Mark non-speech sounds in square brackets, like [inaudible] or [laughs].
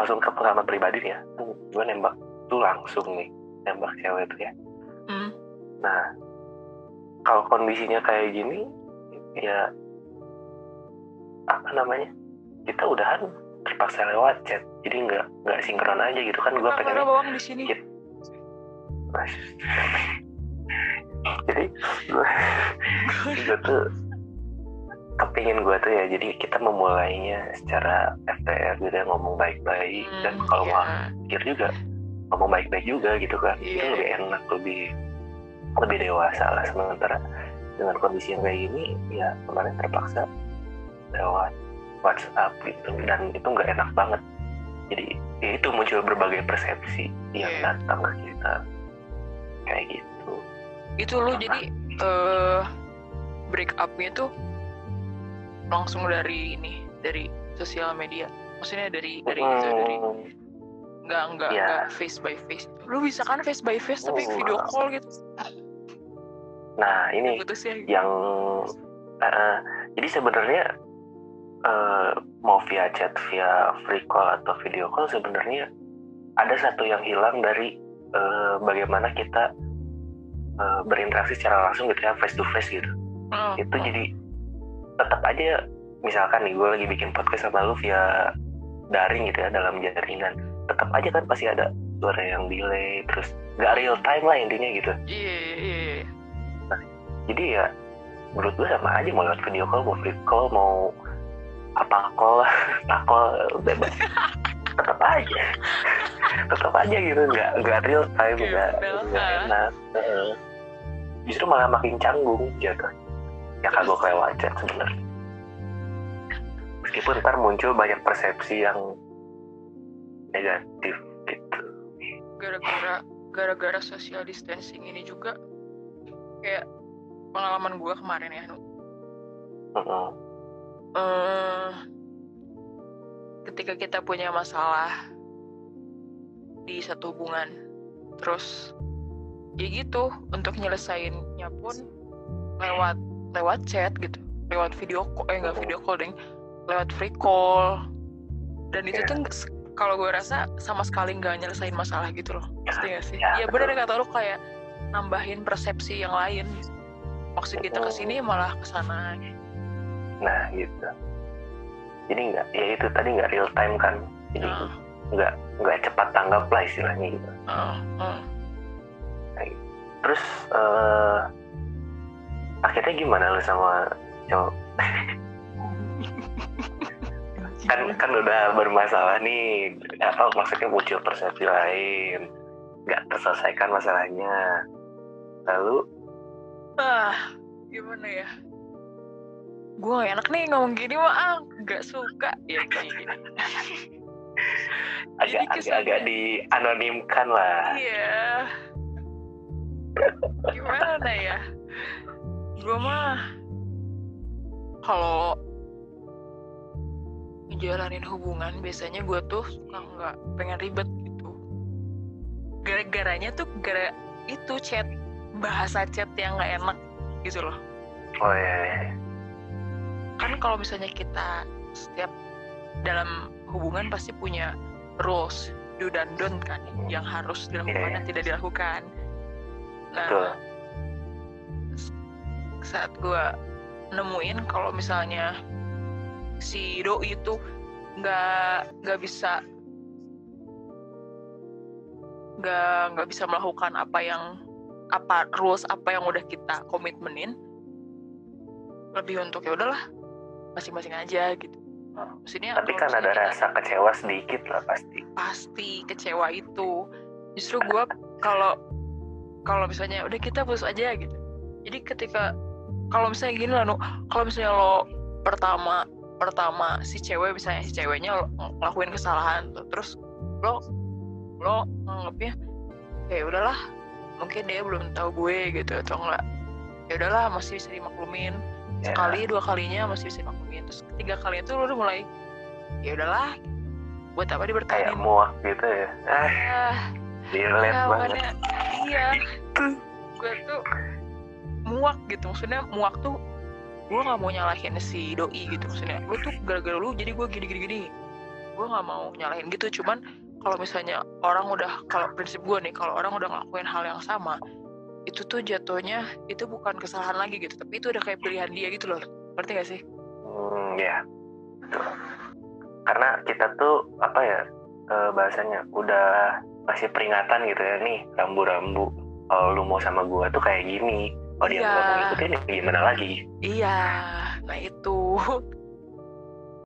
langsung ke pengalaman pribadi nih ya gue nembak tuh langsung nih nembak cewek tuh ya Hmm. nah kalau kondisinya kayak gini ya apa namanya kita udahan terpaksa lewat chat jadi nggak nggak sinkron aja gitu kan gue pengen bawang di sini. Gitu. [laughs] jadi gue [laughs] tuh kepingin gue tuh ya jadi kita memulainya secara FTR gitu ya ngomong baik-baik. Dan Hmm, kalau mau iya. akhir juga ngomong baik-baik juga gitu kan itu Iya. lebih enak lebih lebih dewasa lah. Sementara dengan kondisi yang kayak gini ya kemarin terpaksa lewat WhatsApp gitu. Dan itu nggak enak banget. Jadi ya itu muncul berbagai persepsi yang Iya. datang ke kita. Kayak gitu. Itu lu jadi eh break up-nya tuh langsung dari ini dari sosial media. Maksudnya dari dari itu dari Hmm, nggak nggak Iya. nggak face by face. Lu bisa kan face by face tapi Oh, video call gitu? Nah ini gitu. yang eh, jadi sebenarnya eh, mau via chat via free call atau video call sebenarnya ada satu yang hilang dari eh, bagaimana kita eh, berinteraksi secara langsung gitu ya face to face gitu. Oh, itu jadi tetap aja misalkan nih gue lagi bikin podcast sama lu via daring gitu ya dalam jaringan. Tetap aja kan pasti ada suara yang delay terus nggak real time lah intinya gitu. Iya iya iya jadi ya menurut gue sama aja mau lewat video call mau free call mau apa call [laughs] tak call bebas. [laughs] Tetap aja. Tetap aja gitu nggak nggak real time nggak nggak enak. Justru malah makin canggung jatuh ya kagok lewat chat sebenarnya meskipun ntar muncul banyak persepsi yang negatif gitu gara-gara gara-gara social distancing ini juga kayak pengalaman gua kemarin ya Nu. Heeh. eh ketika kita punya masalah di satu hubungan terus ya gitu untuk nyelesainnya pun lewat lewat chat gitu lewat video call eh nggak video call deng lewat free call. Dan itu Iya. tuh kalau gue rasa sama sekali nggak nyelesain masalah gitu loh pasti gak sih? Ya, ya bener kata lu kayak nambahin persepsi yang lain. Maksud kita ke sini malah ke sana. Nah gitu. Jadi nggak ya itu tadi nggak real time kan? Jadi Nah, nggak nggak cepat tanggap lah istilahnya gitu. Uh, uh. terus eh akhirnya gimana lu sama cowok? [laughs] Kan kan udah bermasalah nih. Apa maksudnya muncul persepsi lain. Nggak terselesaikan masalahnya. Lalu? Ah gimana ya? Gue gak enak nih ngomong gini mah ah gak suka. Ya kayak gini. Agak [laughs] Jadi agak agak dianonimkan lah. Iya. [laughs] Gimana ya gue mah kalau ngejalanin hubungan biasanya gue tuh suka nggak pengen ribet gitu gara-garanya tuh gara itu chat bahasa chat yang nggak enak gitu loh oh ya, ya. kan kalau misalnya kita setiap dalam hubungan pasti punya rules do dan don't kan yang harus dilakukan Iya. dan tidak dilakukan nah Betul. Saat gue nemuin kalau misalnya si doi itu nggak nggak bisa nggak nggak bisa melakukan apa yang apa rules apa yang udah kita komitmenin lebih untuk ya udahlah masing-masing aja gitu. Maksudnya tapi kan ada rasa kecewa sedikit lah pasti. Pasti kecewa itu. Justru gue kalau kalau misalnya udah kita putus aja gitu. Jadi ketika kalau misalnya gini lah kalau misalnya lo pertama pertama si cewek misalnya si ceweknya lo ngelakuin kesalahan tuh terus lo lo nganggapnya ya udahlah mungkin dia belum tahu gue gitu atau enggak. Ya udahlah masih bisa dimaklumin. Ya. sekali dua kalinya masih bisa dimaklumin terus ketiga kalinya tuh lo udah mulai ya udahlah buat apa kayak dibertahanin muak gitu ya. Ah. Ah, relate ya, banget. iya. Gue tuh muak gitu. Maksudnya muak tuh gue nggak mau nyalahin si doi gitu maksudnya. Lu tuh gara-gara lu jadi gue gini gini gue nggak mau nyalahin gitu. Cuman kalau misalnya orang udah kalau prinsip gue nih kalau orang udah ngelakuin hal yang sama itu tuh jatuhnya itu bukan kesalahan lagi gitu. Tapi itu udah kayak pilihan dia gitu loh. Ngerti gak sih? Hmm, ya karena kita tuh apa ya eh, bahasanya udah kasih peringatan gitu ya. Nih rambu-rambu. Kalau lu mau sama gua tuh kayak gini kalau dia nggak mau ngikutin ya gimana lagi? Iya nah itu [laughs]